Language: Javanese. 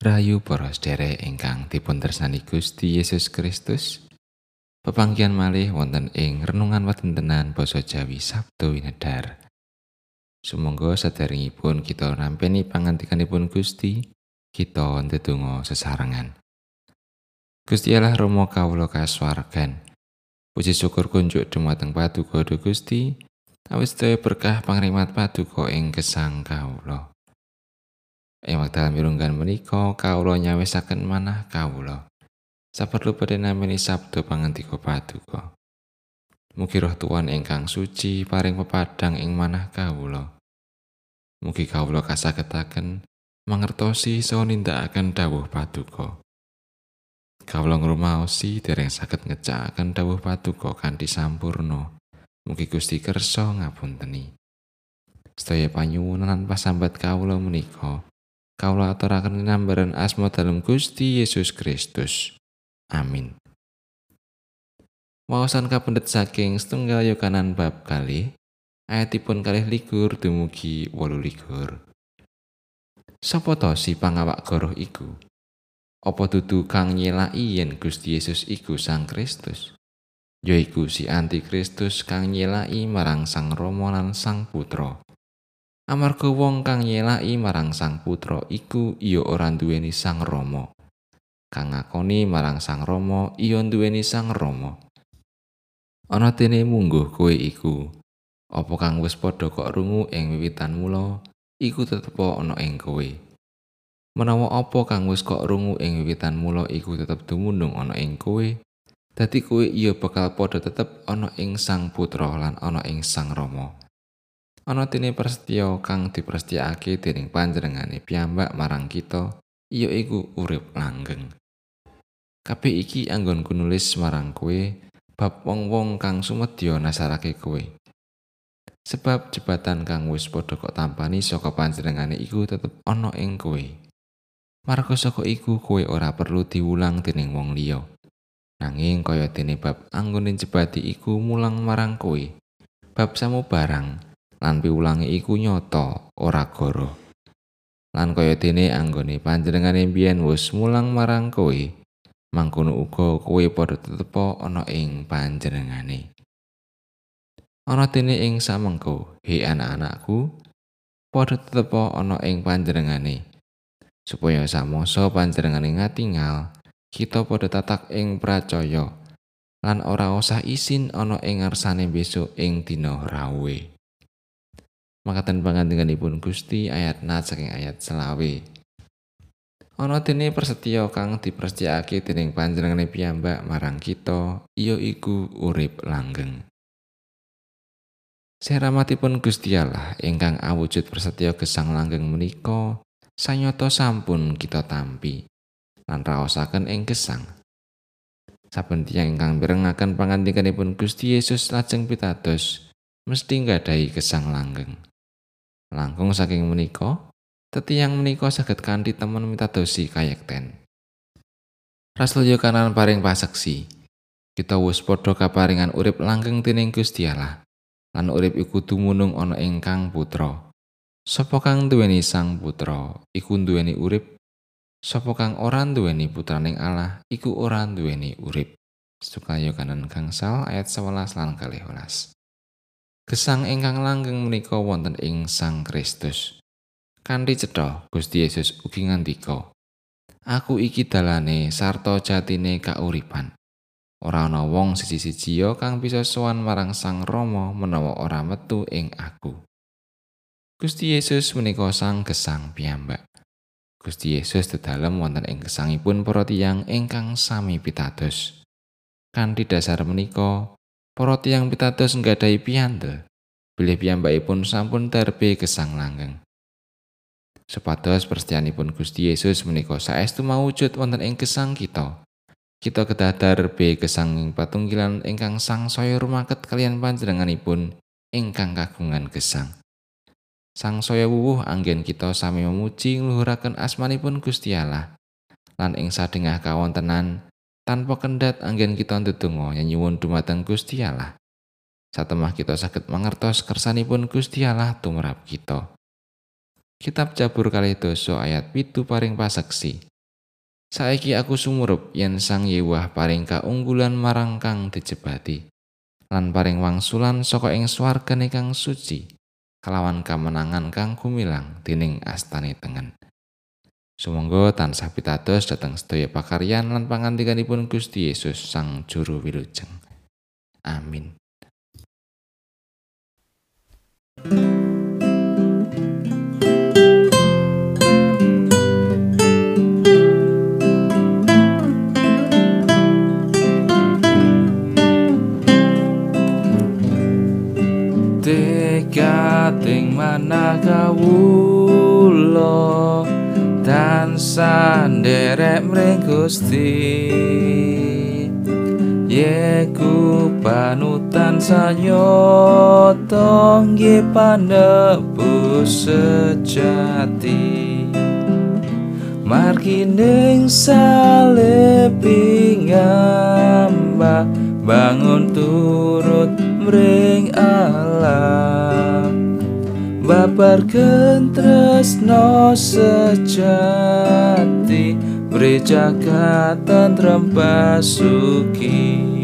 Rayu para sedherek ingkang dipun tresnani Gusti Yesus Kristus. Pepanggihan malih wonten ing renungan watentenan basa Jawi Sabtu Winedar. Sumangga sadaringipun kita nampeni pangantikanipun Gusti, kita ndedonga sesarengan. Gusti Allah Rama kawula kasuwargan. Puji syukur kunjuk dumateng Paduka Gusti, awis berkah pangrimat Paduka ing gesang kawula. Ing wekdal mirunggan menika kawula nyawisaken manah kawula. Saperlu badhe nameni sabda pangantika paduka. Mugi roh tuan ingkang suci paring pepadang ing manah kawula. Mugi kawula kasagetaken mangertosi saha nindakaken dawuh paduka. Kawula ngrumaosi dereng saged ngecakaken dawuh paduka kanthi sampurno. Mugi Gusti kersa ngapunteni. Sedaya panyuwunan pasambat kawula menika. Kawula aturaken nambaran asma dalam Gusti Yesus Kristus. Amin. Wawasan kapendet saking setunggal yokanan bab kali, ayatipun kalih likur dumugi wolu likur. Sopo to si pangawak goroh iku? Apa dudu kang nyelaki yen Gusti Yesus iku Sang Kristus? Yaiku si Antikristus kang nyelaki marang Sang Rama lan Sang Putra. Amarga wong kang nyelaki marang sang putra iku iya ora duweni sang rama. Kang ngakoni marang sang rama iya duweni sang rama. Ana dene mungguh kowe iku. Apa kang wis padha kok rungu ing wiwitan mula iku tetep ana ing kowe. Menawa apa kang wis kok rungu ing wiwitan mula iku tetep dumunung ana ing kowe. Dadi kowe iya bakal padha tetep ana ing sang putra lan ana ing sang rama ana dene prasetyo kang diprastiyake dening panjenengane piyambak marang kita iya iku urip langgeng. Kabeh iki anggonku nulis marang kowe bab wong-wong kang sumedya nasarake kowe. Sebab jebatan kang wis padha kok tampani saka panjenengane iku tetep ana ing kowe. Marga saka iku kowe ora perlu diulang dening wong liya. Nanging kaya dene bab anggone jebati iku mulang marang kowe. Bab samu barang lan piwulange iku nyata ora goro. Lan kaya dene anggone panjenengane biyen wis mulang marang kowe, mangkono uga kowe padha tetep ana ing panjenengane. Ana dene ing samengko, he anak-anakku, padha tetep ana ing panjenengane. Supaya samoso panjenengane ngatingal, kita padha tatak ing pracaya lan ora usah isin ana ing ngarsane besok ing dina rawuhe. Makaten pangandikanipun Gusti ayat nat saking ayat selawe. Ana dene prasetyo kang diprastiyake dening panjenengane piyambak marang kita, iya iku urip langgeng. Seramatipun Gusti Allah ingkang awujud prasetyo gesang langgeng menika sanyata sampun kita tampi lan raosaken ing gesang. Saben tiyang ingkang mirengaken pangandikanipun Gusti Yesus lajeng pitados mesti nggadahi gesang langgeng. Langkung saking menika, tetiyang menika saged kanthi temen mitadosi kayekten. Rasul Yohanan paring paseksi, kita wis padha kaparingan urip langgeng dening Gusti Allah. Lan urip iku dumunung ana ing Kang Putra. Sapa kang duweni Sang Putra, iku duweni urip. Sapa kang ora duweni putraning Allah, iku ora duweni urip. Sukayo kanan gangsal ayat 11 lan 12. Gesang ingkang langgeng menika wonten ing Sang Kristus. Kanthi cetha Gusti Yesus ugi ngandika, Aku iki dalane sarta jatine kauripan. Ora ana wong siji-siji kang bisa sowan marang Sang Rama menawa ora metu ing aku. Gusti Yesus menika Sang Gesang piyambak. Gusti Yesus dedalem wonten ing gesangipun para tiyang ingkang sami pitados. Kanthi dasar menika, para tiyang pitados nggadahi piyandel bilih piyambakipun sampun terbe gesang langgeng. Supados perstianipun Gusti Yesus menika saestu mawujud wonten ing gesang kita. Kita kedah terbe gesang ing patunggilan ingkang sang saya rumaket kalian panjenenganipun ingkang kagungan gesang. Sang saya wuwuh anggen kita sami memuji ngluhuraken asmanipun Gusti Allah. Lan ing sadengah kawontenan tanpa kendat anggen kita ndedonga nyuwun dumateng Gusti Allah. Satemah kita saged mangertos kersanipun Gusti Allah tumrap kita. Kitab Jabur kali doso ayat pitu paring paseksi. Saiki aku sumurup yen Sang Yewah paring kaunggulan marang kang dijebati lan paring wangsulan saka ing swargane kang suci kalawan kamenangan kang kumilang dening astane tengen. Sumangga tansah pitados dhateng sedaya pakaryan lan pangandikanipun Gusti Yesus Sang Juru Wilujeng. Amin. Tekating manah kawula tansah nderek mring Gusti. Yeku panutan sanyata nggih panebus sejati. Margining salebing ngambah bangun turut mring Allah nyebar kentres no sejati Beri jaga tentrem pasuki